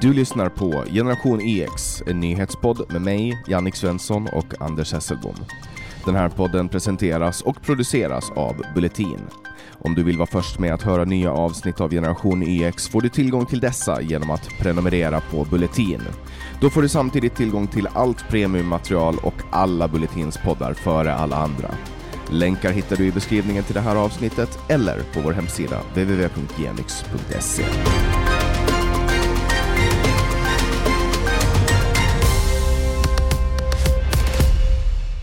Du lyssnar på Generation EX, en nyhetspodd med mig, Jannik Svensson och Anders Hesselbom. Den här podden presenteras och produceras av Bulletin. Om du vill vara först med att höra nya avsnitt av Generation EX får du tillgång till dessa genom att prenumerera på Bulletin. Då får du samtidigt tillgång till allt premiummaterial och alla Bulletins poddar före alla andra. Länkar hittar du i beskrivningen till det här avsnittet eller på vår hemsida www.genix.se.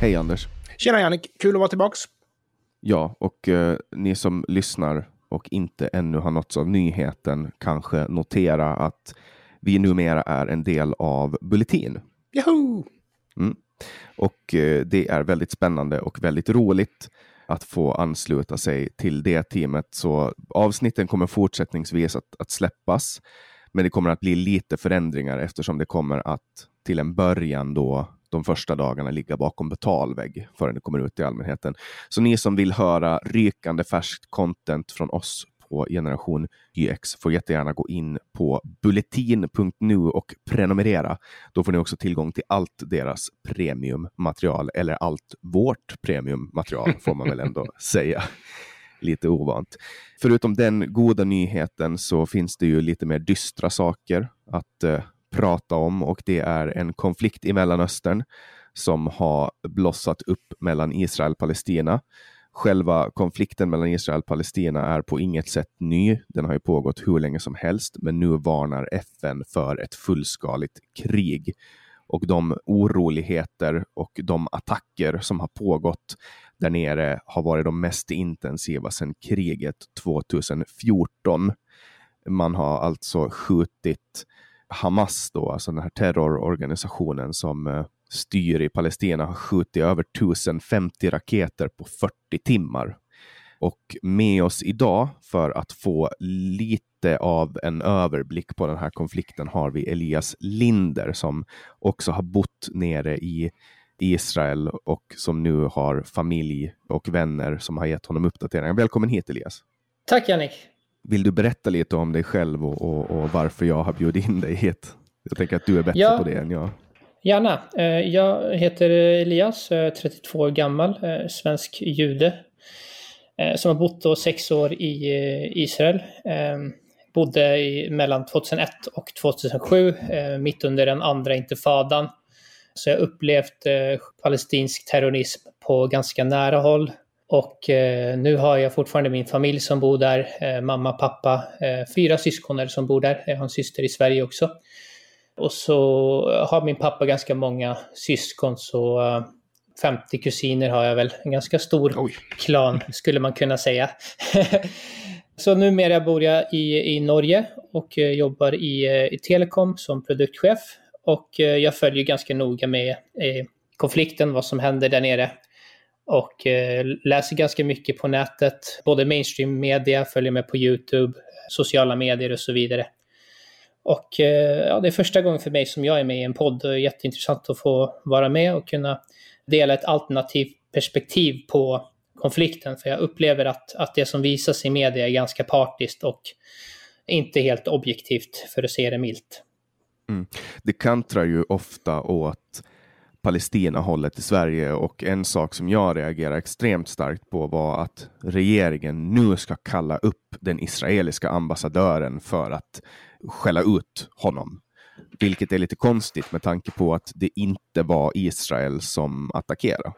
Hej Anders! Tjena Jannik, kul att vara tillbaks. Ja, och eh, ni som lyssnar och inte ännu har nåtts av nyheten kanske notera att vi numera är en del av Bulletin. Yahoo! Mm. Och eh, det är väldigt spännande och väldigt roligt att få ansluta sig till det teamet. Så avsnitten kommer fortsättningsvis att, att släppas, men det kommer att bli lite förändringar eftersom det kommer att till en början då de första dagarna ligga bakom betalvägg förrän det kommer ut till allmänheten. Så ni som vill höra rykande färskt content från oss på Generation YX får jättegärna gå in på bulletin.nu och prenumerera. Då får ni också tillgång till allt deras premiummaterial, eller allt vårt premiummaterial får man väl ändå säga. Lite ovant. Förutom den goda nyheten så finns det ju lite mer dystra saker att eh, prata om och det är en konflikt i Mellanöstern som har blossat upp mellan Israel och Palestina. Själva konflikten mellan Israel och Palestina är på inget sätt ny. Den har ju pågått hur länge som helst, men nu varnar FN för ett fullskaligt krig. Och de oroligheter och de attacker som har pågått där nere har varit de mest intensiva sedan kriget 2014. Man har alltså skjutit Hamas, då, alltså den här terrororganisationen som eh, styr i Palestina, har skjutit över 1050 raketer på 40 timmar. Och med oss idag för att få lite av en överblick på den här konflikten har vi Elias Linder som också har bott nere i Israel och som nu har familj och vänner som har gett honom uppdateringar. Välkommen hit Elias! Tack Jannik! Vill du berätta lite om dig själv och, och, och, varför jag har bjudit in dig hit? Jag tänker att du är bättre ja, på det än jag. Gärna. Jag heter Elias, 32 år gammal, svensk jude. Som har bott då sex år i Israel. Bodde i, mellan 2001 och 2007, mitt under den andra intifadan. Så jag upplevt palestinsk terrorism på ganska nära håll. Och eh, nu har jag fortfarande min familj som bor där. Eh, mamma, pappa, eh, fyra syskon som bor där. Jag har en syster i Sverige också. Och så har min pappa ganska många syskon, så 50 kusiner har jag väl. En ganska stor Oj. klan skulle man kunna säga. så numera bor jag i, i Norge och jobbar i, i Telekom som produktchef. Och jag följer ganska noga med konflikten, vad som händer där nere och eh, läser ganska mycket på nätet. Både mainstream media, följer med på YouTube, sociala medier och så vidare. Och eh, ja, det är första gången för mig som jag är med i en podd. Det är jätteintressant att få vara med och kunna dela ett alternativt perspektiv på konflikten. För jag upplever att, att det som visas i media är ganska partiskt och inte helt objektivt, för att se det milt. Mm. Det kantrar ju ofta åt Palestina-hållet i Sverige och en sak som jag reagerar extremt starkt på var att regeringen nu ska kalla upp den israeliska ambassadören för att skälla ut honom. Vilket är lite konstigt med tanke på att det inte var Israel som attackerade.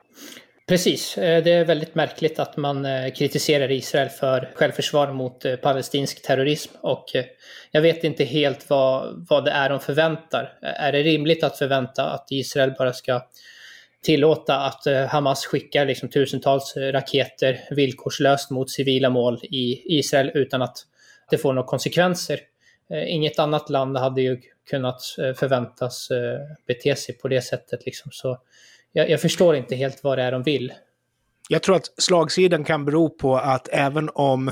Precis, eh, det är väldigt märkligt att man eh, kritiserar Israel för självförsvar mot eh, palestinsk terrorism och jag vet inte helt vad, vad det är de förväntar. Är det rimligt att förvänta att Israel bara ska tillåta att Hamas skickar liksom tusentals raketer villkorslöst mot civila mål i Israel utan att det får några konsekvenser? Inget annat land hade ju kunnat förväntas bete sig på det sättet. Liksom. Så jag, jag förstår inte helt vad det är de vill. Jag tror att slagsidan kan bero på att även om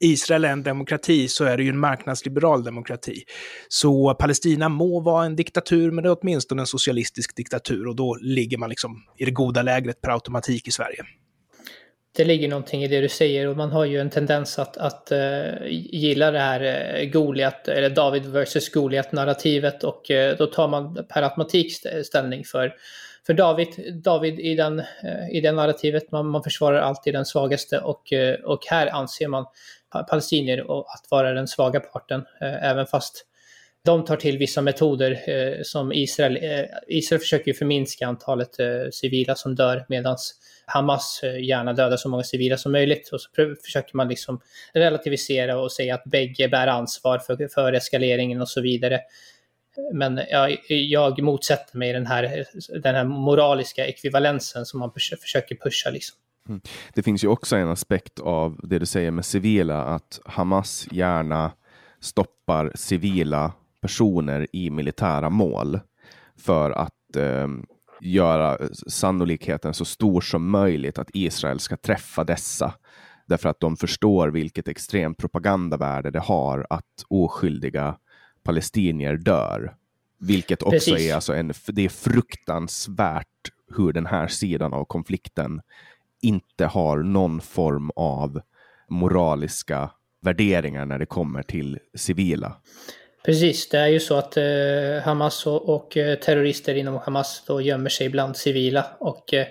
Israel är en demokrati så är det ju en marknadsliberal demokrati. Så Palestina må vara en diktatur, men det är åtminstone en socialistisk diktatur och då ligger man liksom i det goda lägret per automatik i Sverige. det ligger någonting i det du säger och man har ju en tendens att, att uh, gilla det här uh, Goliat, eller David versus Goliat-narrativet och uh, då tar man per automatik ställning för, för David, David i, den, eh, i det narrativet. Man, man försvarar alltid den svagaste och, eh, och här anser man palestinier att vara den svaga parten, eh, även fast de tar till vissa metoder eh, som Israel, eh, Israel försöker förminska antalet eh, civila som dör medan Hamas gärna dödar så många civila som möjligt. Och så försöker man liksom relativisera och säga att bägge bär ansvar för, för eskaleringen och så vidare. Men jag, jag motsätter mig den här, den här moraliska ekvivalensen som man försöker pusha. Liksom. Mm. Det finns ju också en aspekt av det du säger med civila, att Hamas gärna stoppar civila personer i militära mål för att eh, göra sannolikheten så stor som möjligt att Israel ska träffa dessa. Därför att de förstår vilket extremt propagandavärde det har att oskyldiga palestinier dör. Vilket också Precis. är, alltså en, det är fruktansvärt hur den här sidan av konflikten inte har någon form av moraliska värderingar när det kommer till civila. Precis, det är ju så att eh, Hamas och, och, eh, terrorister inom Hamas då gömmer sig bland civila och eh,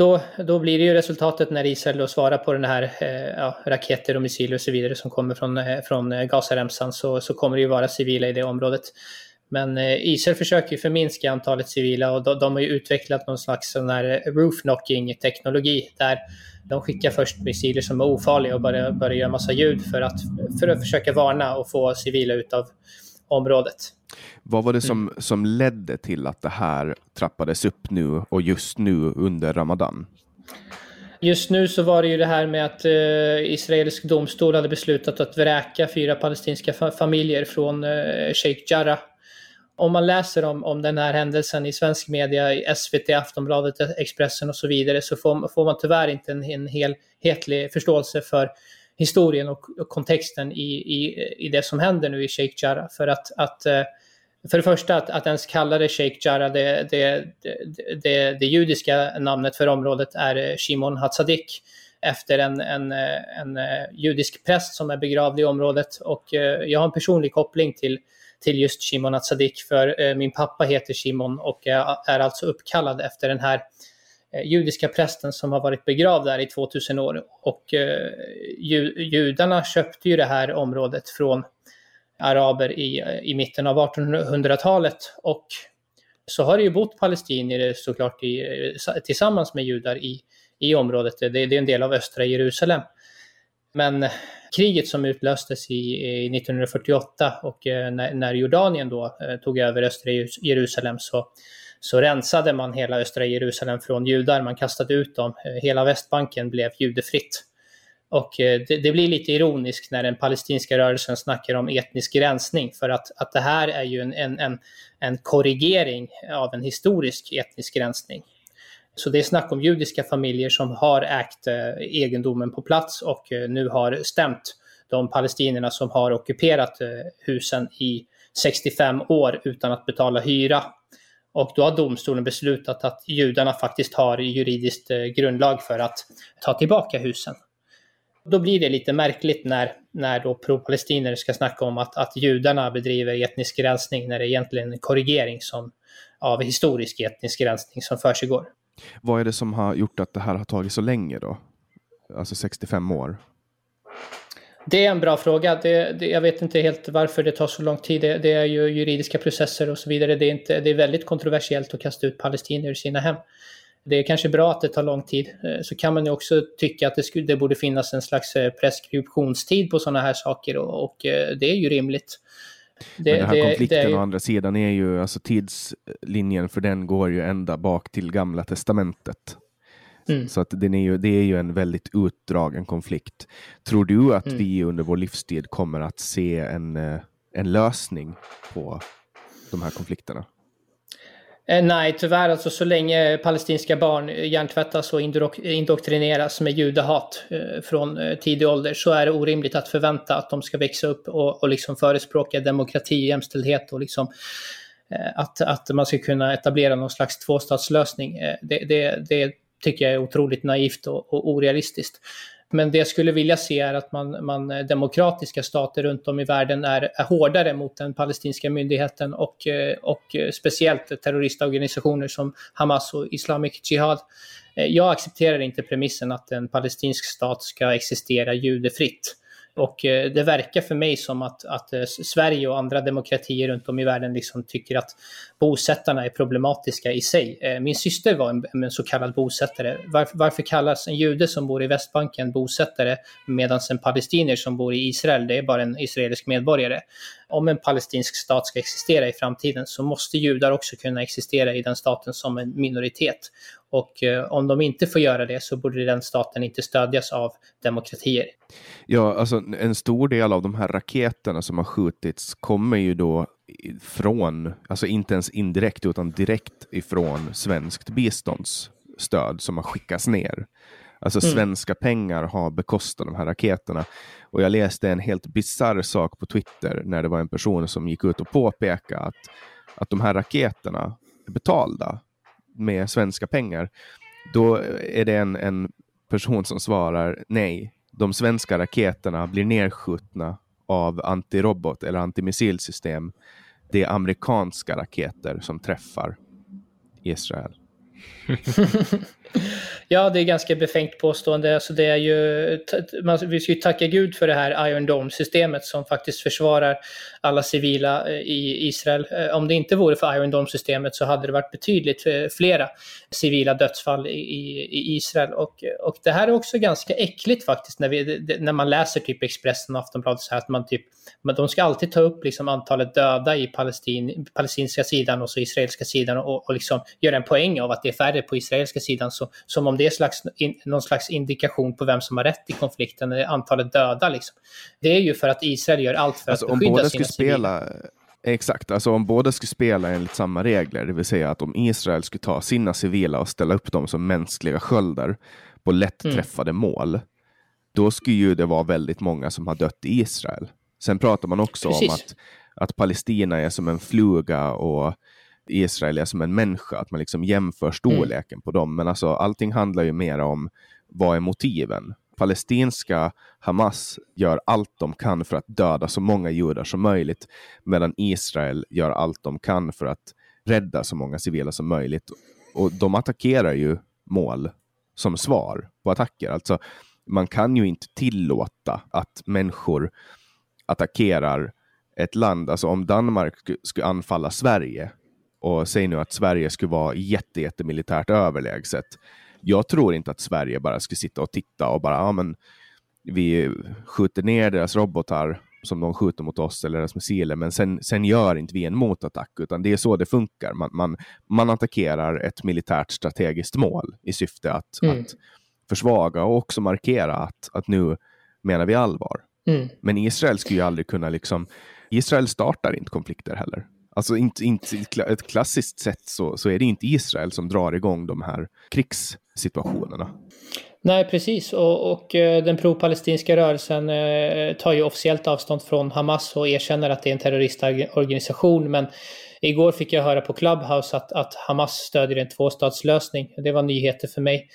då, då blir det ju resultatet när Israel då svarar på den här eh, ja, raketer och missiler och så vidare som kommer från, eh, från eh, Gazaremsan så, så kommer det ju vara civila i det området. Men eh, Israel försöker ju förminska antalet civila och de, de har ju utvecklat någon slags sån här roof knocking teknologi där de skickar först missiler som är ofarliga och börjar, börjar göra massa ljud för att, för att försöka varna och få civila utav området. Vad var det som, mm. som ledde till att det här trappades upp nu och just nu under Ramadan? Just nu så var det ju det här med att eh, israelisk domstol hade beslutat att vräka fyra palestinska fa familjer från eh, Sheikh Jarrah om man läser om, om den här händelsen i svensk media, i SVT, Aftonbladet, Expressen och så vidare, så får, får man tyvärr inte en, en helhetlig förståelse för historien och, och kontexten i, i, i det som händer nu i Sheikh Jarrah. För att, att eh, för det första att, att ens kalla det Sheikh Jarrah, det, det, det, det, judiska namnet för området är eh, Shimon Hatzadik efter en, en, eh, en judisk präst som är begravd i området. Och jag har en personlig koppling till till just Shimon Hatzadik för min pappa heter Shimon och är alltså uppkallad efter den här eh, Eh, judiska prästen som har varit begravd där i 2000 år. Och eh, judarna köpte ju det här området från araber i, eh, i mitten av 1800-talet och så har det ju bott palestinier såklart i, eh, tillsammans med judar i, i området. Det, det är en del av östra Jerusalem. Men kriget som utlöstes i, i 1948 och eh, när, när, Jordanien då eh, tog över östra Jerusalem så, så rensade man hela östra Jerusalem från judar. Man kastade ut dem. Eh, hela Västbanken blev judefritt. Och eh, det, det, blir lite ironiskt när den palestinska rörelsen snackar om etnisk rensning för att, att det här är ju en, en, en, en korrigering av en historisk etnisk rensning. Så det är snack om judiska familjer som har ägt eh, egendomen på plats och eh, nu har stämt de palestinierna som har ockuperat eh, husen i 65 år utan att betala hyra. Och då har domstolen beslutat att judarna faktiskt har juridiskt eh, grundlag för att ta tillbaka husen. Då blir det lite märkligt när, när då pro-palestinier ska snacka om att, att judarna bedriver etnisk rensning när det är egentligen en korrigering som, av historisk etnisk rensning som försiggår. Vad är det som har gjort att det här har tagit så länge då? Alltså 65 år? Det är en bra fråga. Det, det, jag vet inte helt varför det tar så lång tid. Det, det, är ju juridiska processer och så vidare. Det är, inte, det är väldigt kontroversiellt att kasta ut palestinier ur sina hem. Det är kanske bra att det tar lång tid. Eh, så kan man ju också tycka att det, skulle, det borde finnas en slags eh, preskriptionstid på sådana här saker och, och eh, det är ju rimligt. Det, Men den här det, konflikten det å andra sidan är ju, alltså tidslinjen för den går ju ända bak till gamla testamentet. Mm. Så att den är ju, det är ju en väldigt utdragen konflikt. Tror du att mm. vi under vår livstid kommer att se en, eh, en lösning på de här konflikterna? Eh, nej, tyvärr alltså så länge palestinska barn hjärntvättas och indoktrineras med judehat eh, från tidig ålder så är det orimligt att förvänta att de ska växa upp och, och liksom förespråka demokrati, jämställdhet och liksom att, att man ska kunna etablera någon slags tvåstatslösning. Det, det, det, tycker jag är otroligt naivt och, och orealistiskt. Men det jag skulle vilja se är att man, man eh, demokratiska stater runt om i världen är, är hårdare mot den palestinska myndigheten och, eh, och eh, speciellt terroristorganisationer som Hamas och Islamic Jihad. Jag accepterar inte premissen att en palestinsk stat ska existera judefritt. Och eh, det verkar för mig som att, att eh, Sverige och andra demokratier runt om i världen liksom tycker att bosättarna är problematiska i sig. Eh, min syster var en, en så kallad bosättare. Varför, varför, kallas en jude som bor i Västbanken bosättare medan en palestinier som bor i Israel, det är bara en israelisk medborgare? Om en palestinsk stat ska existera i framtiden så måste judar också kunna existera i den staten som en minoritet. Och eh, om de inte får göra det så borde den staten inte stödjas av demokratier. Ja, alltså en stor del av de här raketerna som har skjutits kommer ju då från, alltså inte ens indirekt utan direkt ifrån svenskt biståndsstöd som har skickats ner. Alltså mm. svenska pengar har bekostat de här raketerna. Och jag läste en helt bizarr sak på Twitter när det var en person som gick ut och påpekade att, att de här raketerna är betalda med svenska pengar, då är det en, en person som svarar nej, de svenska raketerna blir nedskjutna av antirobot eller antimissilsystem. Det är amerikanska raketer som träffar Israel. ja, det är ganska befängt påstående. Alltså det är ju, man, vi ska ju tacka Gud för det här Iron Dome-systemet som faktiskt försvarar alla civila eh, i Israel. Eh, om det inte vore för Iron Dome-systemet så hade det varit betydligt eh, flera civila dödsfall i, i Israel. Och, och det här är också ganska äckligt faktiskt när, vi, när man läser typ Expressen och Aftonbladet så här att man typ, men de ska alltid ta upp liksom antalet döda i Palestin, palestinska sidan och så israeliska sidan och, och liksom göra en poäng av att det är färre på israeliska sidan så, som om det är slags, in, någon slags indikation på vem som har rätt i konflikten, antalet döda. Liksom. Det är ju för att Israel gör allt för alltså, att beskydda sina spela... civila. Exakt, alltså om båda skulle spela enligt samma regler, det vill säga att om Israel skulle ta sina civila och ställa upp dem som mänskliga sköldar på lätt mm. träffade mål, då skulle ju det vara väldigt många som har dött i Israel. Sen pratar man också Precis. om att, att Palestina är som en fluga och Israel är som en människa, att man liksom jämför mm. storleken mm. på dem. Men alltså allting handlar ju mer om vad är motiven? Palestinska Hamas gör allt de kan för att döda så många judar som möjligt, medan Israel gör allt de kan för att rädda så många civila som möjligt. Och de attackerar ju mål som svar på attacker. Alltså, man kan ju inte tillåta att människor attackerar ett land. Alltså om Danmark skulle anfalla Sverige, och säg nu att Sverige skulle vara jätte, jätte militärt överlägset. Jag tror inte att Sverige bara skulle sitta och titta och bara, ja men vi skjuter ner deras robotar som de skjuter mot oss eller deras missiler, men sen, sen gör inte vi en motattack, utan det är så det funkar. Man, man, man attackerar ett militärt strategiskt mål i syfte att, mm. att försvaga och också markera att, att nu menar vi allvar. Mm. Men Israel skulle ju aldrig kunna liksom, Israel startar inte konflikter heller. Alltså inte, inte ett klassiskt sätt så, så är det inte Israel som drar igång de här krigssituationerna. Nej, precis. Och, och eh, den pro-palestinska rörelsen eh, tar ju officiellt avstånd från Hamas och erkänner att det är en terroristorganisation. Men igår fick jag höra på Clubhouse att, att Hamas stödjer en tvåstatslösning. Det var nyheter för mig.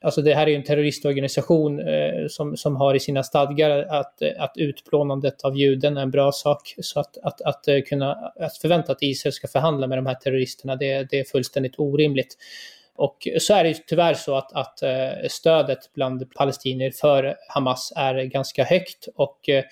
Alltså det här är ju en terroristorganisation eh, som, som har i sina stadgar att, eh, att utplånandet av juden är en bra sak. Så att, att, att, eh, kunna, att förvänta att Israel ska förhandla med de här terroristerna, det, det är fullständigt orimligt. Och så är det ju tyvärr så att, att eh, stödet bland palestinier för Hamas är ganska högt och eh,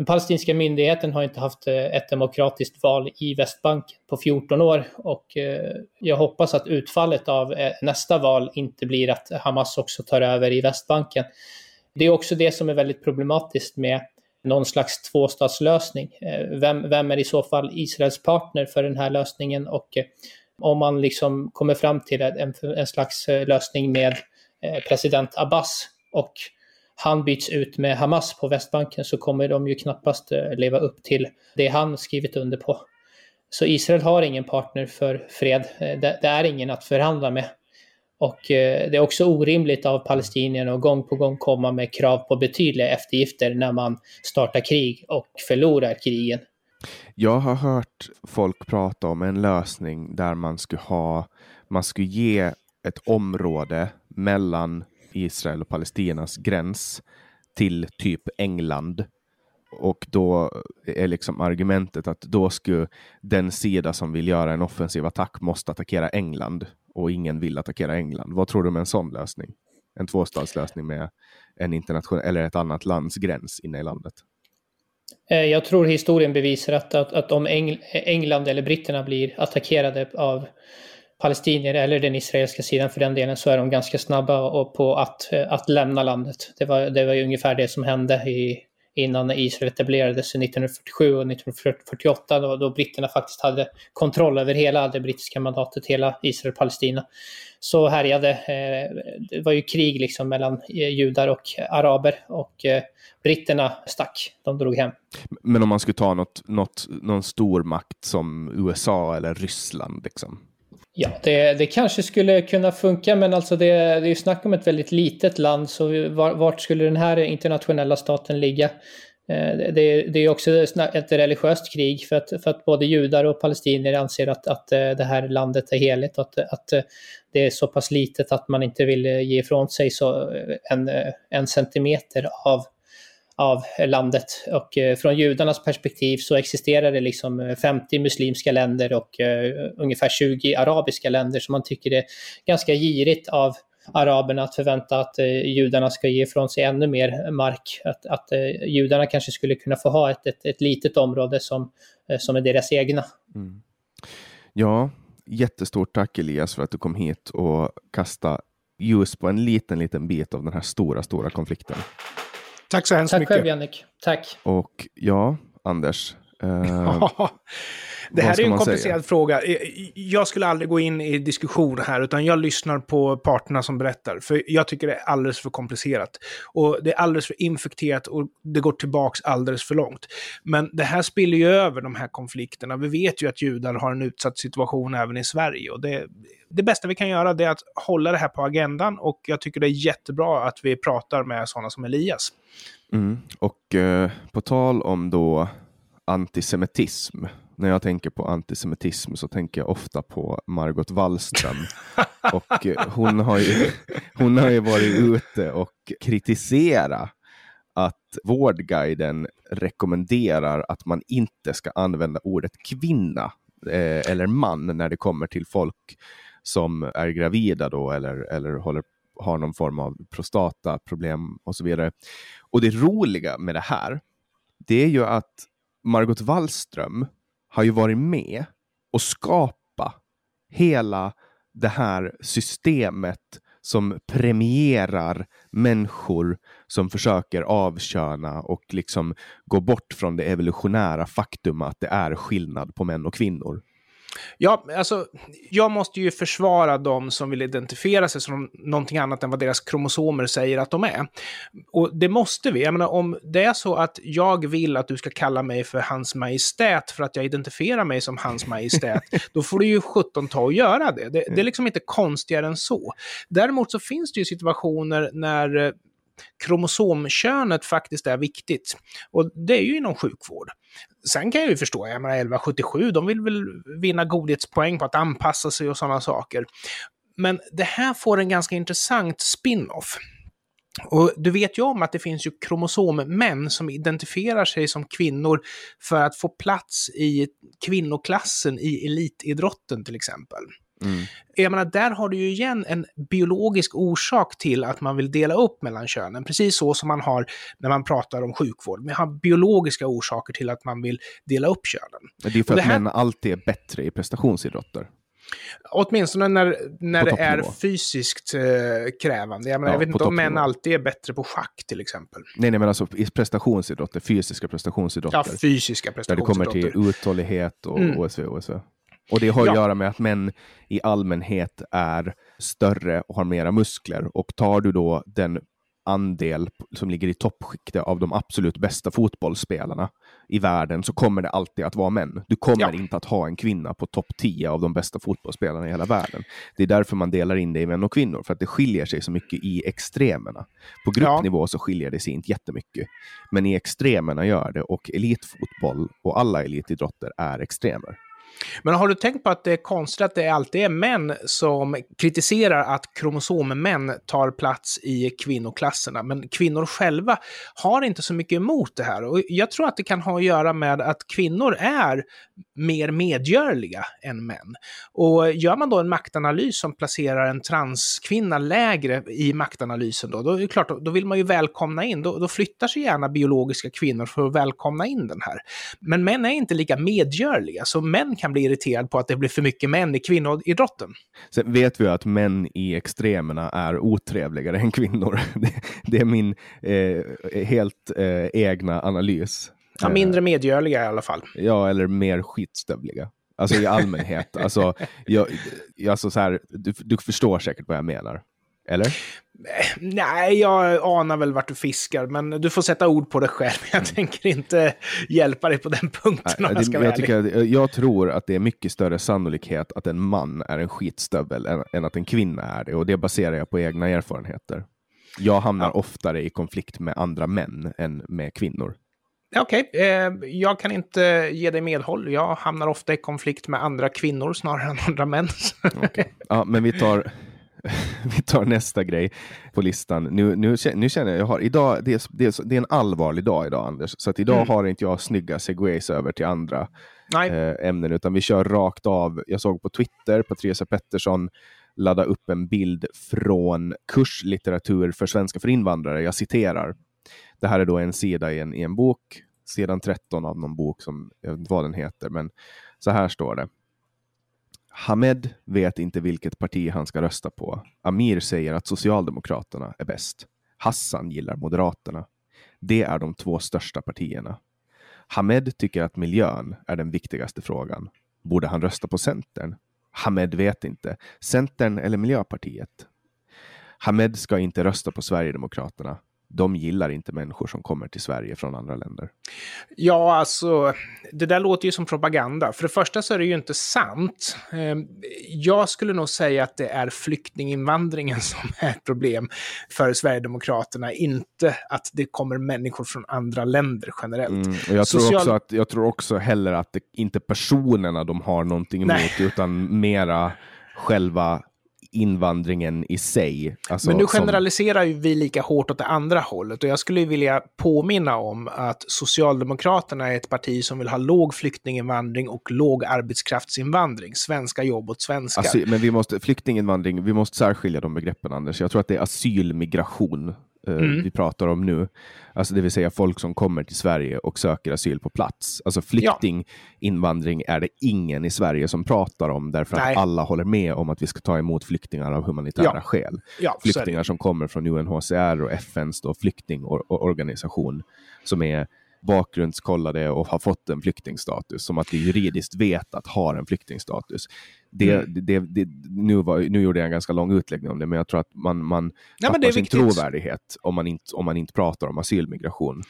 den palestinska myndigheten har inte haft eh, ett demokratiskt val i Västbanken på 14 år och eh, jag hoppas att utfallet av eh, nästa val inte blir att Hamas också tar över i Västbanken. Det är också det som är väldigt problematiskt med någon slags tvåstatslösning. Vem, vem är i så fall Israels partner för den här lösningen och om man liksom kommer fram till en, en slags lösning med president Abbas och han byts ut med Hamas på Västbanken så kommer de ju knappast eh, leva upp till det han skrivit under på. Så Israel har ingen partner för fred. Eh, det, är ingen att förhandla med. Och eh, det är också orimligt av palestinierna att gång på gång komma med krav på betydliga eftergifter när man startar krig och förlorar krigen. Jag har hört folk prata om en lösning där man skulle ha, man skulle ge ett område mellan Israel och Palestinas gräns till typ England. Och då är liksom argumentet att då skulle den sida som vill göra en offensiv attack måste attackera England och ingen vill attackera England. Vad tror du om en sån lösning? En tvåstatslösning med en internationell eller ett annat lands gräns inne i landet? Eh, jag tror historien bevisar att, att, att om England eller britterna blir attackerade av palestinier eller den israeliska sidan för den delen så är de ganska snabba på att, eh, att lämna landet. Det var, det var ju ungefär det som hände i, innan Israel etablerades 1947 och 1948 då, då britterna faktiskt hade kontroll över hela det brittiska mandatet, hela Israel-Palestina. Så härjade, eh, det var ju krig liksom mellan eh, judar och araber och eh, britterna stack, de drog hem. Men om man skulle ta något, något, någon stor makt som USA eller Ryssland liksom? Ja, det, det kanske skulle kunna funka, men alltså det, det är ju snack om ett väldigt litet land, så var, vart skulle den här internationella staten ligga? Eh, det, det är också ett religiöst krig för att, för att både judar och palestinier anser att, att eh, det här landet är heligt och att, att eh, det är så pass litet att man inte vill ge ifrån sig så en, en centimeter av av landet. Och eh, från judarnas perspektiv så existerar det liksom eh, 50 muslimska länder och eh, ungefär 20 arabiska länder Så man tycker det är ganska girigt av araberna att förvänta att judarna ska ge ifrån sig ännu mer mark. Att, att judarna kanske skulle kunna få ha ett, ett, ett litet område som, som är deras egna. Mm. Ja, jättestort tack Elias för att du kom hit och kastade ljus på en liten, liten bit av den här stora, stora konflikten. Tack så hemskt Tack mycket. Tack själv Jannik. Tack. Och ja, Anders. Eh, det här är en komplicerad säga? fråga. Jag skulle aldrig gå in i diskussion här, utan jag lyssnar på parterna som berättar. För jag tycker det är alldeles för komplicerat. Och det är alldeles för infekterat och det går tillbaks alldeles för långt. Men det här spiller ju över de här konflikterna. Vi vet ju att judar har en utsatt situation även i Sverige. Och det, det bästa vi kan göra är att hålla det här på agendan och jag tycker det är jättebra att vi pratar med sådana som Elias. Mm. Och eh, på tal om då antisemitism. När jag tänker på antisemitism så tänker jag ofta på Margot Wallström. och eh, hon har, ju, hon har ju varit ute och kritiserat att Vårdguiden rekommenderar att man inte ska använda ordet kvinna eh, eller man när det kommer till folk som är gravida då eller, eller håller, har någon form av prostataproblem och så vidare. Och det roliga med det här, det är ju att Margot Wallström har ju varit med och skapa hela det här systemet som premierar människor som försöker avköna och liksom gå bort från det evolutionära faktum att det är skillnad på män och kvinnor. Ja, alltså, jag måste ju försvara dem som vill identifiera sig som någonting annat än vad deras kromosomer säger att de är. Och det måste vi. Jag menar, om det är så att jag vill att du ska kalla mig för Hans Majestät för att jag identifierar mig som Hans Majestät, då får du ju 17 ta och göra det. det. Det är liksom inte konstigare än så. Däremot så finns det ju situationer när eh, kromosomkönet faktiskt är viktigt. Och det är ju inom sjukvård. Sen kan jag ju förstå, jag menar 1177, de vill väl vinna godhetspoäng på att anpassa sig och sådana saker. Men det här får en ganska intressant spin-off. Och du vet ju om att det finns ju kromosommän som identifierar sig som kvinnor för att få plats i kvinnoklassen i elitidrotten till exempel. Mm. Jag menar, där har du ju igen en biologisk orsak till att man vill dela upp mellan könen. Precis så som man har när man pratar om sjukvård. Man har biologiska orsaker till att man vill dela upp könen. Det är för att här... män alltid är bättre i prestationsidrotter. Åtminstone när, när det är fysiskt eh, krävande. Jag, menar, ja, jag vet inte om män alltid är bättre på schack till exempel. Nej, nej men alltså i prestationsidrotter, fysiska prestationsidrotter. Ja, fysiska prestationsidrotter. Där det kommer till uthållighet och mm. OSV, OSV. Och det har ja. att göra med att män i allmänhet är större och har mera muskler. Och tar du då den andel som ligger i toppskiktet av de absolut bästa fotbollsspelarna i världen så kommer det alltid att vara män. Du kommer ja. inte att ha en kvinna på topp 10 av de bästa fotbollsspelarna i hela världen. Det är därför man delar in det i män och kvinnor, för att det skiljer sig så mycket i extremerna. På gruppnivå ja. så skiljer det sig inte jättemycket, men i extremerna gör det och elitfotboll och alla elitidrotter är extremer. Men har du tänkt på att det är konstigt att det alltid är män som kritiserar att kromosommän tar plats i kvinnoklasserna, men kvinnor själva har inte så mycket emot det här. Och jag tror att det kan ha att göra med att kvinnor är mer medgörliga än män. Och gör man då en maktanalys som placerar en transkvinna lägre i maktanalysen, då, då är det klart, då vill man ju välkomna in, då, då flyttar sig gärna biologiska kvinnor för att välkomna in den här. Men män är inte lika medgörliga, så män kan bli irriterade på att det blir för mycket män i kvinnoidrotten. Sen vet vi att män i extremerna är otrevligare än kvinnor. Det, det är min eh, helt eh, egna analys. Ja, mindre medgörliga i alla fall. Ja, eller mer skitstövliga. Alltså i allmänhet. alltså, jag, alltså så här, du, du förstår säkert vad jag menar. Eller? Nej, jag anar väl vart du fiskar, men du får sätta ord på det själv. Jag mm. tänker inte hjälpa dig på den punkten Nej, om jag ska jag, tycker, jag tror att det är mycket större sannolikhet att en man är en skitstövel än, än att en kvinna är det, och det baserar jag på egna erfarenheter. Jag hamnar ja. oftare i konflikt med andra män än med kvinnor. Okej, okay. eh, jag kan inte ge dig medhåll. Jag hamnar ofta i konflikt med andra kvinnor snarare än andra män. okay. Ja, men vi tar, vi tar nästa grej på listan. Nu, nu, nu känner jag, jag har, idag, det är, det, är, det är en allvarlig dag idag, Anders. Så att idag mm. har inte jag snygga segways över till andra eh, ämnen, utan vi kör rakt av. Jag såg på Twitter, Patricia Pettersson ladda upp en bild från kurslitteratur för svenska för invandrare. Jag citerar. Det här är då en sida i en, i en bok, sidan 13 av någon bok som jag vet inte vad den heter, men så här står det. Hamed vet inte vilket parti han ska rösta på. Amir säger att Socialdemokraterna är bäst. Hassan gillar Moderaterna. Det är de två största partierna. Hamed tycker att miljön är den viktigaste frågan. Borde han rösta på Centern? Hamed vet inte. Centern eller Miljöpartiet? Hamed ska inte rösta på Sverigedemokraterna de gillar inte människor som kommer till Sverige från andra länder. Ja, alltså, det där låter ju som propaganda. För det första så är det ju inte sant. Ehm, jag skulle nog säga att det är flyktinginvandringen som är ett problem för Sverigedemokraterna, inte att det kommer människor från andra länder generellt. Mm, och jag, tror Social... också att, jag tror också heller att det inte personerna de har någonting emot, Nej. utan mera själva invandringen i sig. Alltså, Men nu generaliserar som... vi lika hårt åt det andra hållet och jag skulle vilja påminna om att Socialdemokraterna är ett parti som vill ha låg flyktinginvandring och låg arbetskraftsinvandring, svenska jobb åt svenskar. Alltså, men vi måste, flyktinginvandring, vi måste särskilja de begreppen Anders. Jag tror att det är asylmigration Eh, mm. vi pratar om nu. Alltså det vill säga folk som kommer till Sverige och söker asyl på plats. Alltså flyktinginvandring ja. är det ingen i Sverige som pratar om därför Nej. att alla håller med om att vi ska ta emot flyktingar av humanitära ja. skäl. Ja, flyktingar som kommer från UNHCR och FNs då flyktingorganisation som är bakgrundskollade och har fått en flyktingstatus, som att de juridiskt vet att har en flyktingstatus. Det, mm. det, det, nu, var, nu gjorde jag en ganska lång utläggning om det, men jag tror att man, man ja, tappar sin trovärdighet om man, inte, om man inte pratar om asylmigration.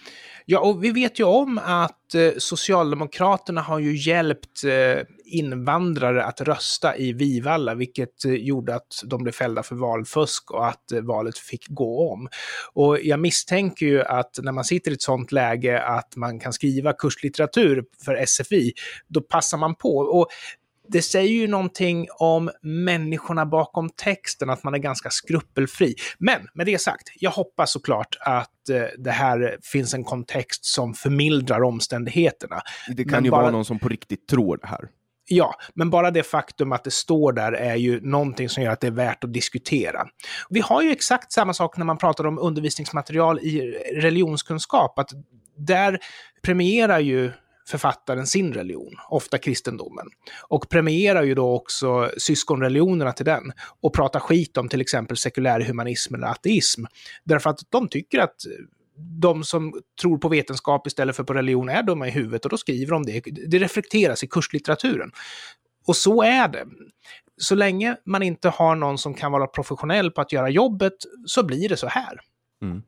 Ja, och vi vet ju om att eh, Socialdemokraterna har ju hjälpt eh, invandrare att rösta i Vivalla, vilket eh, gjorde att de blev fällda för valfusk och att valet fick gå om. Och jag misstänker ju att när man sitter i ett sånt läge att man kan skriva kurslitteratur för SFI, då passar man på. Och det säger ju någonting om människorna bakom texten, att man är ganska skrupelfri. Men med det sagt, jag hoppas såklart att eh, det här finns en kontext som förmildrar omständigheterna. Det kan Men ju bara... vara någon som på riktigt tror det här. Ja, men bara det faktum att det står där är ju någonting som gör att det är värt att diskutera. Vi har ju exakt samma sak när man pratar om undervisningsmaterial i religionskunskap, att där premierar ju författaren sin religion, ofta kristendomen. Och premierar ju då också syskonreligionerna till den och pratar skit om till exempel sekulär humanism eller ateism. Därför att de tycker att de som tror på vetenskap istället för på religion är dumma i huvudet och då skriver de det. Det reflekteras i kurslitteraturen. Och så är det. Så länge man inte har någon som kan vara professionell på att göra jobbet så blir det så här. Mm.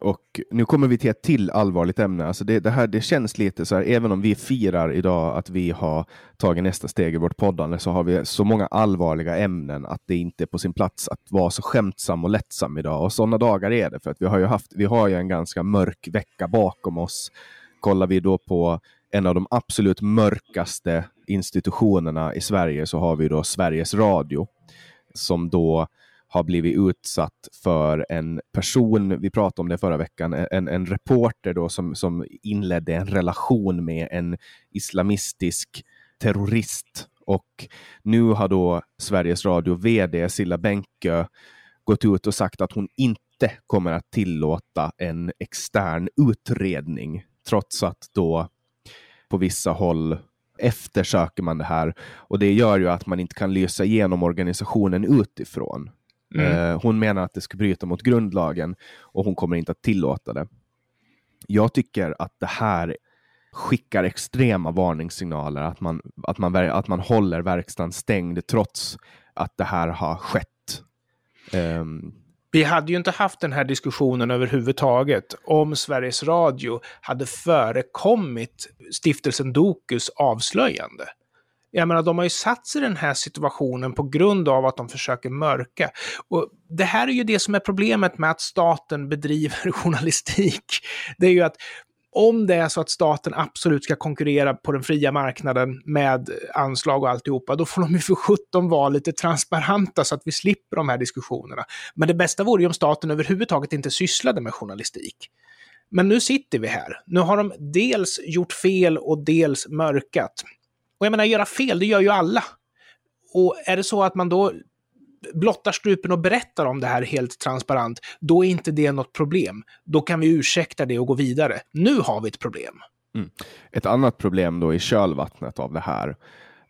Och nu kommer vi till ett till allvarligt ämne. Alltså det, det, här, det känns lite så här, även om vi firar idag att vi har tagit nästa steg i vårt poddande, så har vi så många allvarliga ämnen att det inte är på sin plats att vara så skämtsam och lättsam idag. Och sådana dagar är det, för att vi har ju haft, vi har ju en ganska mörk vecka bakom oss. Kollar vi då på en av de absolut mörkaste institutionerna i Sverige så har vi då Sveriges Radio som då har blivit utsatt för en person, vi pratade om det förra veckan, en, en reporter då som, som inledde en relation med en islamistisk terrorist. Och nu har då Sveriges Radio VD Silla Bänke gått ut och sagt att hon inte kommer att tillåta en extern utredning, trots att då på vissa håll eftersöker man det här. Och det gör ju att man inte kan lysa igenom organisationen utifrån. Mm. Eh, hon menar att det ska bryta mot grundlagen och hon kommer inte att tillåta det. Jag tycker att det här skickar extrema varningssignaler att man, att man, att man håller verkstaden stängd trots att det här har skett. Um, vi hade ju inte haft den här diskussionen överhuvudtaget om Sveriges Radio hade förekommit stiftelsen Dokus avslöjande. Jag menar, de har ju satt sig i den här situationen på grund av att de försöker mörka. Och det här är ju det som är problemet med att staten bedriver journalistik. Det är ju att om det är så att staten absolut ska konkurrera på den fria marknaden med anslag och alltihopa, då får de ju för sjutton vara lite transparenta så att vi slipper de här diskussionerna. Men det bästa vore ju om staten överhuvudtaget inte sysslade med journalistik. Men nu sitter vi här. Nu har de dels gjort fel och dels mörkat. Och jag menar, göra fel, det gör ju alla. Och är det så att man då blottar strupen och berättar om det här helt transparent, då är inte det något problem. Då kan vi ursäkta det och gå vidare. Nu har vi ett problem. Mm. Ett annat problem då i kölvattnet av det här,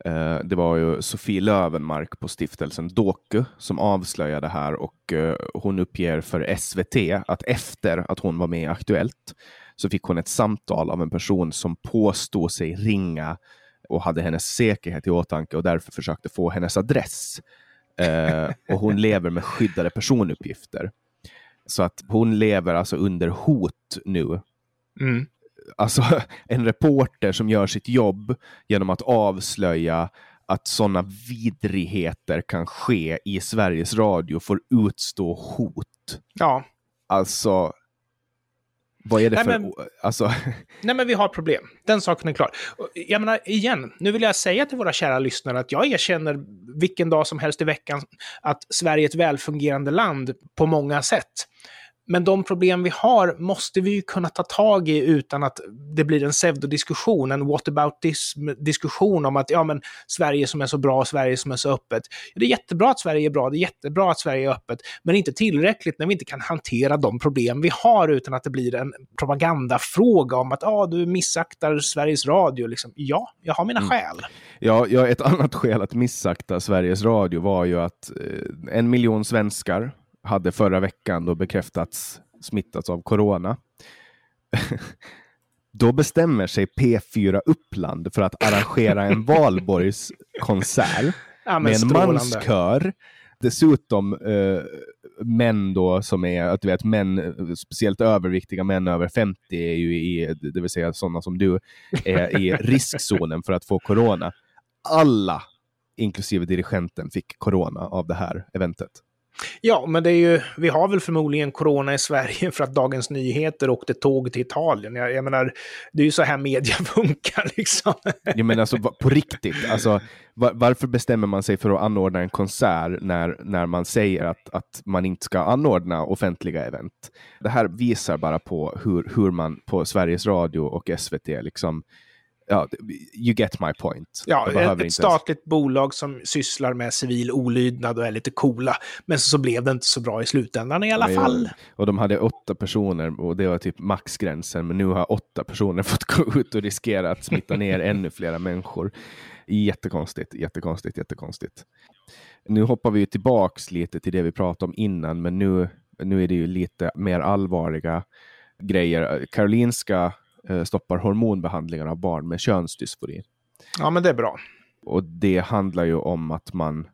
eh, det var ju Sofie Lövenmark på stiftelsen Doku som avslöjade det här och eh, hon uppger för SVT att efter att hon var med i Aktuellt så fick hon ett samtal av en person som påstod sig ringa och hade hennes säkerhet i åtanke och därför försökte få hennes adress. Eh, och hon lever med skyddade personuppgifter. Så att hon lever alltså under hot nu. Mm. Alltså en reporter som gör sitt jobb genom att avslöja att sådana vidrigheter kan ske i Sveriges Radio får utstå hot. Ja. Alltså, vad är det Nej, för... Men, alltså... Nej, men vi har problem. Den saken är klar. Jag menar, igen, nu vill jag säga till våra kära lyssnare att jag erkänner vilken dag som helst i veckan att Sverige är ett välfungerande land på många sätt. Men de problem vi har måste vi ju kunna ta tag i utan att det blir en pseudodiskussion, en what about this-diskussion om att ja, men Sverige som är så bra, Sverige som är så öppet. Det är jättebra att Sverige är bra, det är jättebra att Sverige är öppet, men inte tillräckligt när vi inte kan hantera de problem vi har utan att det blir en propagandafråga om att ah, du missaktar Sveriges Radio. Liksom. Ja, jag har mina mm. skäl. Ja, ja, ett annat skäl att missakta Sveriges Radio var ju att eh, en miljon svenskar hade förra veckan då bekräftats smittats av corona. då bestämmer sig P4 Uppland för att arrangera en valborgskonsert ja, med en manskör. Dessutom eh, män då som är, att du vet, män, speciellt överviktiga män över 50 är ju i, det vill säga sådana som du, är i riskzonen för att få corona. Alla, inklusive dirigenten, fick corona av det här eventet. Ja, men det är ju, vi har väl förmodligen corona i Sverige för att Dagens Nyheter åkte tåg till Italien. Jag, jag menar, det är ju så här media funkar liksom. Jag menar alltså på riktigt, alltså, var, varför bestämmer man sig för att anordna en konsert när, när man säger att, att man inte ska anordna offentliga event? Det här visar bara på hur, hur man på Sveriges Radio och SVT liksom ja, you get my point. Ja, ett, ett statligt bolag som sysslar med civil olydnad och är lite coola. Men så, så blev det inte så bra i slutändan i alla men, fall. Och de hade åtta personer och det var typ maxgränsen. Men nu har åtta personer fått gå ut och riskera att smitta ner ännu flera människor. Jättekonstigt, jättekonstigt, jättekonstigt. Nu hoppar vi tillbaks lite till det vi pratade om innan, men nu, nu är det ju lite mer allvarliga grejer. Karolinska stoppar hormonbehandlingar av barn med könsdysfori. Ja, men det är bra. Och det handlar ju om att man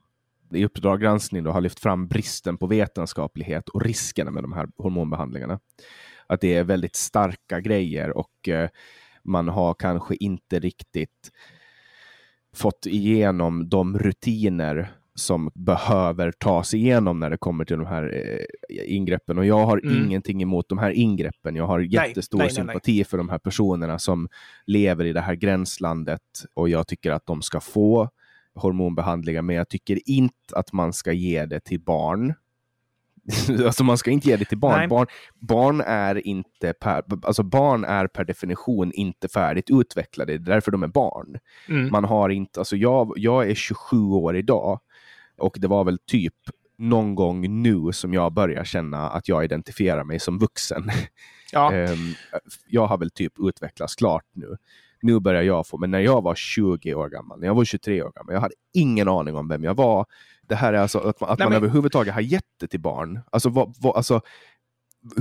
i Uppdrag granskning då har lyft fram bristen på vetenskaplighet och riskerna med de här hormonbehandlingarna. Att det är väldigt starka grejer och eh, man har kanske inte riktigt fått igenom de rutiner som behöver tas igenom när det kommer till de här eh, ingreppen. Och jag har mm. ingenting emot de här ingreppen. Jag har jättestor nej, nej, sympati nej, för de här personerna som lever i det här gränslandet och jag tycker att de ska få hormonbehandlingar, men jag tycker inte att man ska ge det till barn. alltså man ska inte ge det till barn. Barn, barn, är inte per, alltså barn är per definition inte färdigt utvecklade, det är därför de är barn. Mm. Man har inte, alltså jag, jag är 27 år idag och det var väl typ någon gång nu som jag börjar känna att jag identifierar mig som vuxen. Ja. um, jag har väl typ utvecklats klart nu. Nu börjar jag få, men när jag var 20 år gammal, när jag var 23 år gammal, jag hade ingen aning om vem jag var. Det här är alltså att man, att Nej, man men... överhuvudtaget har gett det till barn. Alltså, vad, vad, alltså,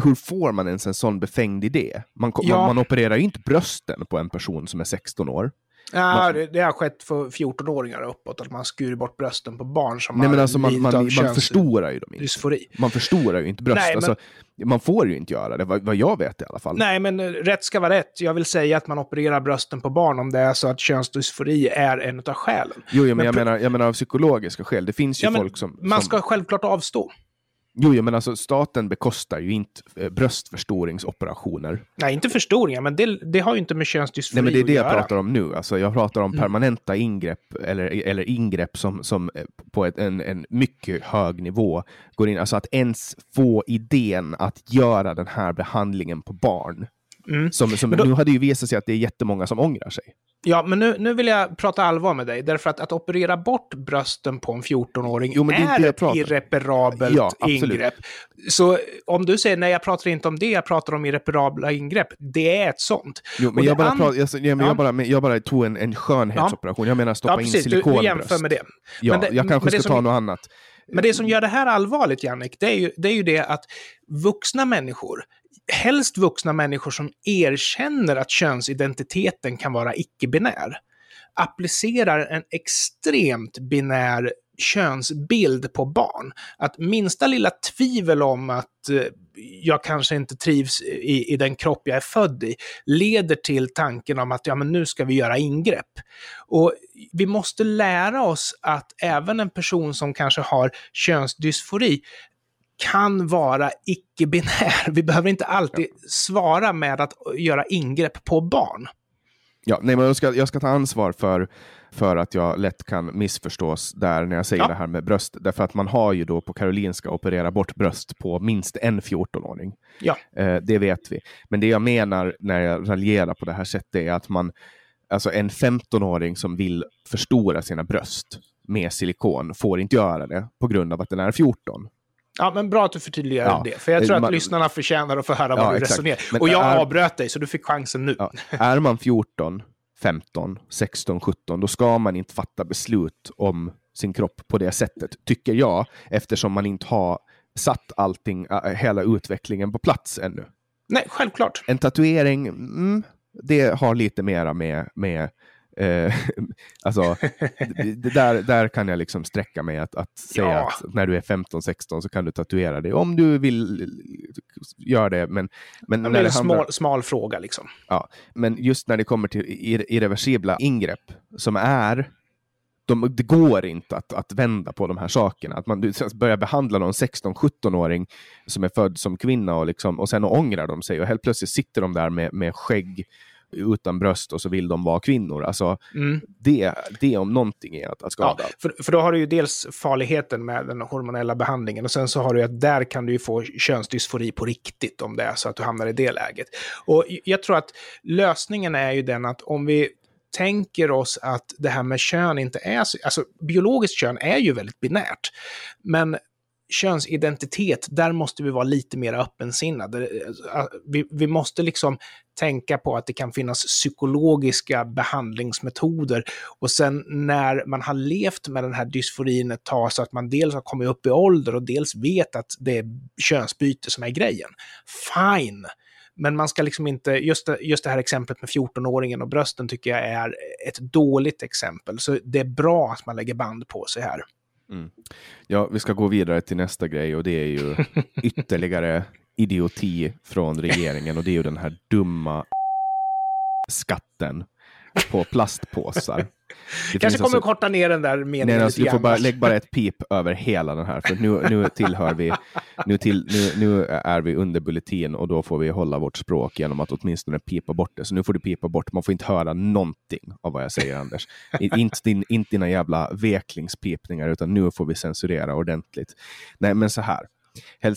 hur får man ens en sån befängd idé? Man, ja. man, man opererar ju inte brösten på en person som är 16 år. Ja, det, det, har skett för 14-åringar uppåt, att man skurit bort brösten på barn som Nej, men alltså man, man, man förstorar ju dem inte. Dysfori. Man förstorar ju inte bröst. Nej, men... alltså, man får ju inte göra det, vad, vad, jag vet i alla fall. Nej, men eh, rätt ska vara rätt. Jag vill säga att man opererar brösten på barn om det är så att könsdysfori är en av skälen. Jo, jo men, men jag, menar, jag menar av psykologiska skäl. Det finns ju ja, folk som... Man ska självklart avstå. Jo, men alltså staten bekostar ju inte eh, bröstförstoringsoperationer. Nej, inte förstoringar, men det, det har ju inte med könsdysfori Nej, men det är det jag göra. pratar om nu. Alltså, jag pratar om mm. permanenta ingrepp, eller, eller ingrepp som, som eh, på ett, en, en mycket hög nivå går in. Alltså att ens få idén att göra den här behandlingen på barn. Mm. Som, som då... Nu har det ju visat sig att det är jättemånga som ångrar sig. Ja, men nu, nu vill jag prata allvar med dig. Därför att att operera bort brösten på en 14-åring jo, är ett irreparabelt ja, ingrepp. Så om du säger nej, jag pratar inte om det, jag pratar om irreparabla ingrepp. Det är ett sånt. Jo, men jag bara, an... pratar, jag, jag, ja. jag, bara, jag bara tog en, en skönhetsoperation. Jag menar stoppa ja, in silikonbröst. Du, du jämför med det. Ja, det, jag kanske ska som... ta något annat. Men det som gör det här allvarligt, Jannik, det är ju det, är ju det att vuxna människor helst vuxna människor som erkänner att könsidentiteten kan vara icke-binär, applicerar en extremt binär könsbild på barn. Att minsta lilla tvivel om att eh, jag kanske inte trivs i, i den kropp jag är född i, leder till tanken om att ja, men nu ska vi göra ingrepp. Och vi måste lära oss att även en person som kanske har könsdysfori kan vara icke-binär. Vi behöver inte alltid ja. svara med att göra ingrepp på barn. Ja, nej, men jag ska, jag ska ta ansvar för, för att jag lätt kan missförstås där när jag säger ja. det här med bröst. Därför att man har ju då på Karolinska opererat bort bröst på minst en 14-åring. Ja. Eh, det vet vi. Men det jag menar när jag raljerar på det här sättet är att man, alltså en 15-åring som vill förstora sina bröst med silikon får inte göra det på grund av att den är 14. Ja, men bra att du förtydligar ja. det. För jag tror att man, lyssnarna förtjänar att få höra ja, vad du exakt. resonerar. Men och jag är, avbröt dig, så du fick chansen nu. Ja, är man 14, 15, 16, 17, då ska man inte fatta beslut om sin kropp på det sättet, tycker jag, eftersom man inte har satt allting, äh, hela utvecklingen på plats ännu. Nej, självklart. En tatuering, mm, det har lite mera med, med Eh, alltså, det, där, där kan jag liksom sträcka mig att, att säga ja. att när du är 15-16 så kan du tatuera dig om du vill göra det. Men, men det är en handlar... smal, smal, fråga liksom. Ja, men just när det kommer till irreversibla ingrepp som är de, det går inte att, att vända på de här sakerna. Att man börjar behandla någon 16-17-åring som är född som kvinna och, liksom, och sen ångrar de sig och helt plötsligt sitter de där med, med skägg utan bröst och så vill de vara kvinnor. Alltså, mm. det, det om någonting är att, att skada. Ja, för, för då har du ju dels farligheten med den hormonella behandlingen och sen så har du att där kan du ju få könsdysfori på riktigt om det är så att du hamnar i det läget. Och jag tror att lösningen är ju den att om vi tänker oss att det här med kön inte är så, alltså biologiskt kön är ju väldigt binärt. Men könsidentitet, där måste vi vara lite mer öppensinnade. Eh, eh, vi, vi måste liksom tänka på att det kan finnas psykologiska behandlingsmetoder. Och sen när man har levt med den här dysforin ett tag så att man dels har kommit upp i ålder och dels vet att det är könsbyte som är grejen. Fine! Men man ska liksom inte, just det, just det här exemplet med 14-åringen och brösten tycker jag är ett dåligt exempel. Så det är bra att man lägger band på sig här. Mm. Ja, vi ska gå vidare till nästa grej och det är ju ytterligare idioti från regeringen och det är ju den här dumma skatten. På plastpåsar. Det kanske kommer alltså, korta ner den där meningen nej, alltså, Du får bara, lägg bara ett pip över hela den här, för nu, nu tillhör vi, nu, till, nu, nu är vi under bulletin och då får vi hålla vårt språk genom att åtminstone pipa bort det. Så nu får du pipa bort, man får inte höra någonting av vad jag säger Anders. inte, din, inte dina jävla veklingspipningar, utan nu får vi censurera ordentligt. Nej, men så här.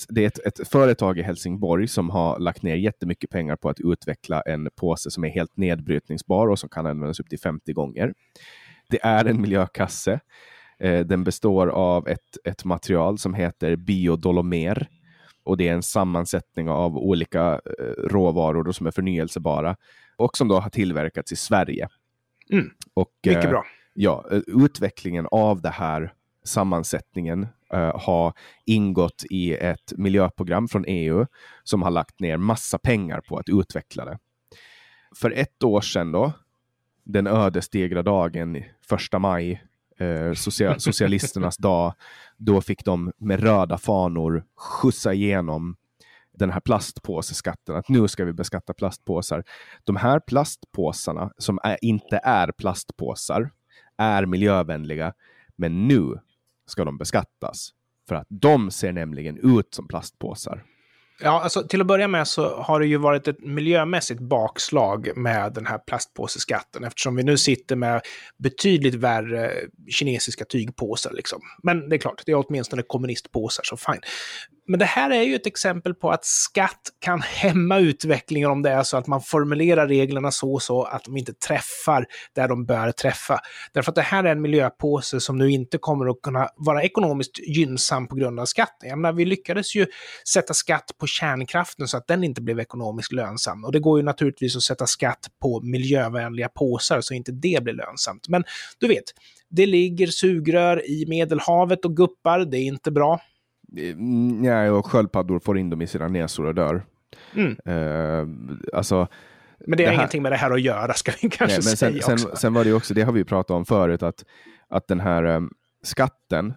Det är ett, ett, företag i Helsingborg som har lagt ner jättemycket pengar på att utveckla en påse som är helt nedbrytningsbar och som kan användas upp till 50 gånger. Det är en miljökasse. Eh, den består av ett, ett material som heter biodolomer och det är en sammansättning av olika eh, råvaror som är förnyelsebara och som då har tillverkats i Sverige. Mm. Och, Mycket eh, bra. Ja, utvecklingen av det här sammansättningen uh, har ingått i ett miljöprogram från EU som har lagt ner massa pengar på att utveckla det. För ett år sedan då, den ödesdigra dagen, första maj, eh, social, socialisternas dag, då fick de med röda fanor skjutsa igenom den här plastpåseskatten, att nu ska vi beskatta plastpåsar. De här plastpåsarna, som är, inte är plastpåsar, är miljövänliga, men nu ska de beskattas. För att de ser nämligen ut som plastpåsar. Ja, alltså till att börja med så har det ju varit ett miljömässigt bakslag med den här plastpåseskatten eftersom vi nu sitter med betydligt värre kinesiska tygpåsar. Liksom. Men det är klart, det är åtminstone kommunistpåsar, så fine. Men det här är ju ett exempel på att skatt kan hämma utvecklingen om det är så att man formulerar reglerna så och så att de inte träffar där de bör träffa. Därför att det här är en miljöpåse som nu inte kommer att kunna vara ekonomiskt gynnsam på grund av skatten. Jag menar, vi lyckades ju sätta skatt på kärnkraften så att den inte blev ekonomiskt lönsam. Och det går ju naturligtvis att sätta skatt på miljövänliga påsar så inte det blir lönsamt. Men du vet, det ligger sugrör i Medelhavet och guppar, det är inte bra. Nej, och sköldpaddor får in dem i sina näsor och dör. Mm. Uh, alltså, men det har det här... ingenting med det här att göra, ska vi kanske Nej, men säga sen. Sen, var det också, det har vi pratat om förut, att, att den här um, skatten,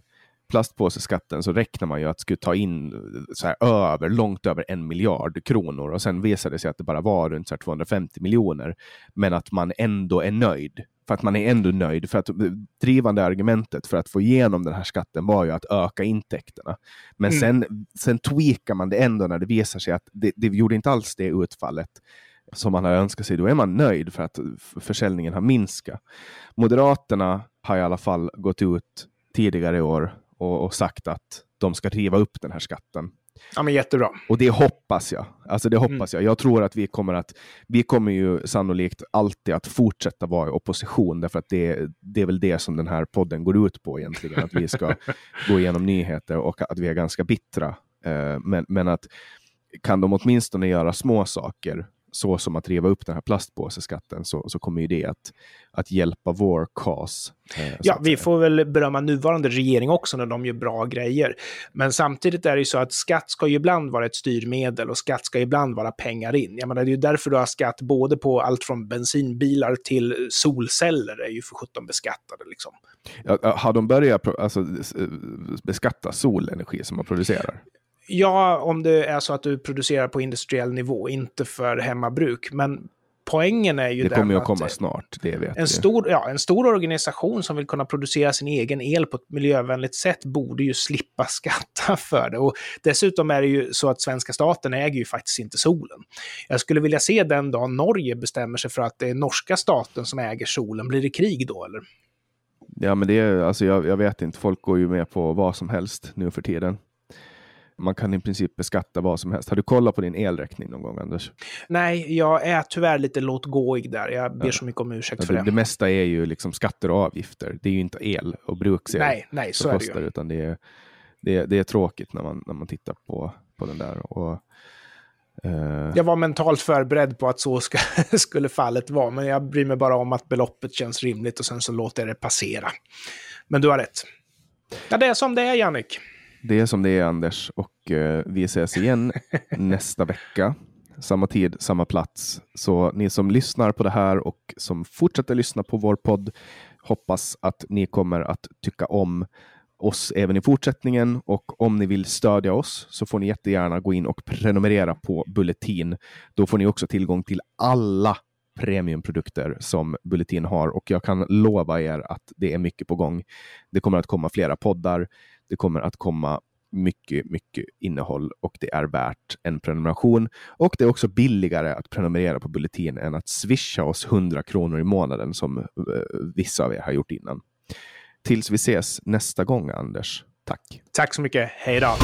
plastpåseskatten, så räknar man ju att skulle ta in så här, över, långt över en miljard kronor och sen visade det sig att det bara var runt så 250 miljoner. Men att man ändå är nöjd för att man är ändå nöjd. För att drivande argumentet för att få igenom den här skatten var ju att öka intäkterna. Men mm. sen, sen tweakar man det ändå när det visar sig att det, det gjorde inte alls det utfallet som man har önskat sig. Då är man nöjd för att försäljningen har minskat. Moderaterna har i alla fall gått ut tidigare i år och, och sagt att de ska riva upp den här skatten. Ja, men jättebra. Och det hoppas jag. Alltså det hoppas mm. jag. Jag tror att vi kommer att, vi kommer ju sannolikt alltid att fortsätta vara i opposition, därför att det, det är väl det som den här podden går ut på egentligen, att vi ska gå igenom nyheter och att vi är ganska bittra. Uh, men, men att kan de åtminstone göra små saker så som att riva upp den här plastpåseskatten så, så kommer ju det att, att hjälpa vår cause. Eh, ja, vi får väl berömma nuvarande regering också när de gör bra grejer. Men samtidigt är det ju så att skatt ska ju ibland vara ett styrmedel och skatt ska ibland vara pengar in. Jag menar, det är ju därför du har skatt både på allt från bensinbilar till solceller är ju för sjutton beskattade. Liksom. Ja, har de börjat alltså, beskatta solenergi som man producerar? Ja, om det är så att du producerar på industriell nivå, inte för hemmabruk. Men poängen är ju Det kommer ju att komma snart, det vet en stor, ja, en stor organisation som vill kunna producera sin egen el på ett miljövänligt sätt borde ju slippa skatta för det. Och dessutom är det ju så att svenska staten äger ju faktiskt inte solen. Jag skulle vilja se den dag Norge bestämmer sig för att det är norska staten som äger solen. Blir det krig då, eller? Ja, men det är, alltså jag, jag vet inte, folk går ju med på vad som helst nu för tiden man kan i princip beskatta vad som helst. Har du kollat på din elräkning någon gång, Anders? Nej, jag är tyvärr lite låtgåig där. Jag ber ja. så mycket om ursäkt ja, för det. Det mesta är ju liksom skatter och avgifter. Det är ju inte el och bruksel nej, nej, så är kostar, det ju. utan det är, det, är, det är tråkigt när man, när man tittar på, på den där. Och, uh... Jag var mentalt förberedd på att så ska, skulle fallet vara, men jag bryr mig bara om att beloppet känns rimligt och sen så låter jag det passera. Men du har rätt. Ja, det är som det är, Jannik. Det är som det är Anders och eh, vi ses igen nästa vecka. Samma tid, samma plats. Så ni som lyssnar på det här och som fortsätter lyssna på vår podd hoppas att ni kommer att tycka om oss även i fortsättningen och om ni vill stödja oss så får ni jättegärna gå in och prenumerera på Bulletin. Då får ni också tillgång till alla premiumprodukter som Bulletin har och jag kan lova er att det är mycket på gång. Det kommer att komma flera poddar. Det kommer att komma mycket, mycket innehåll och det är värt en prenumeration. Och det är också billigare att prenumerera på Bulletin än att swisha oss 100 kronor i månaden som eh, vissa av er har gjort innan. Tills vi ses nästa gång, Anders. Tack. Tack så mycket. Hej då.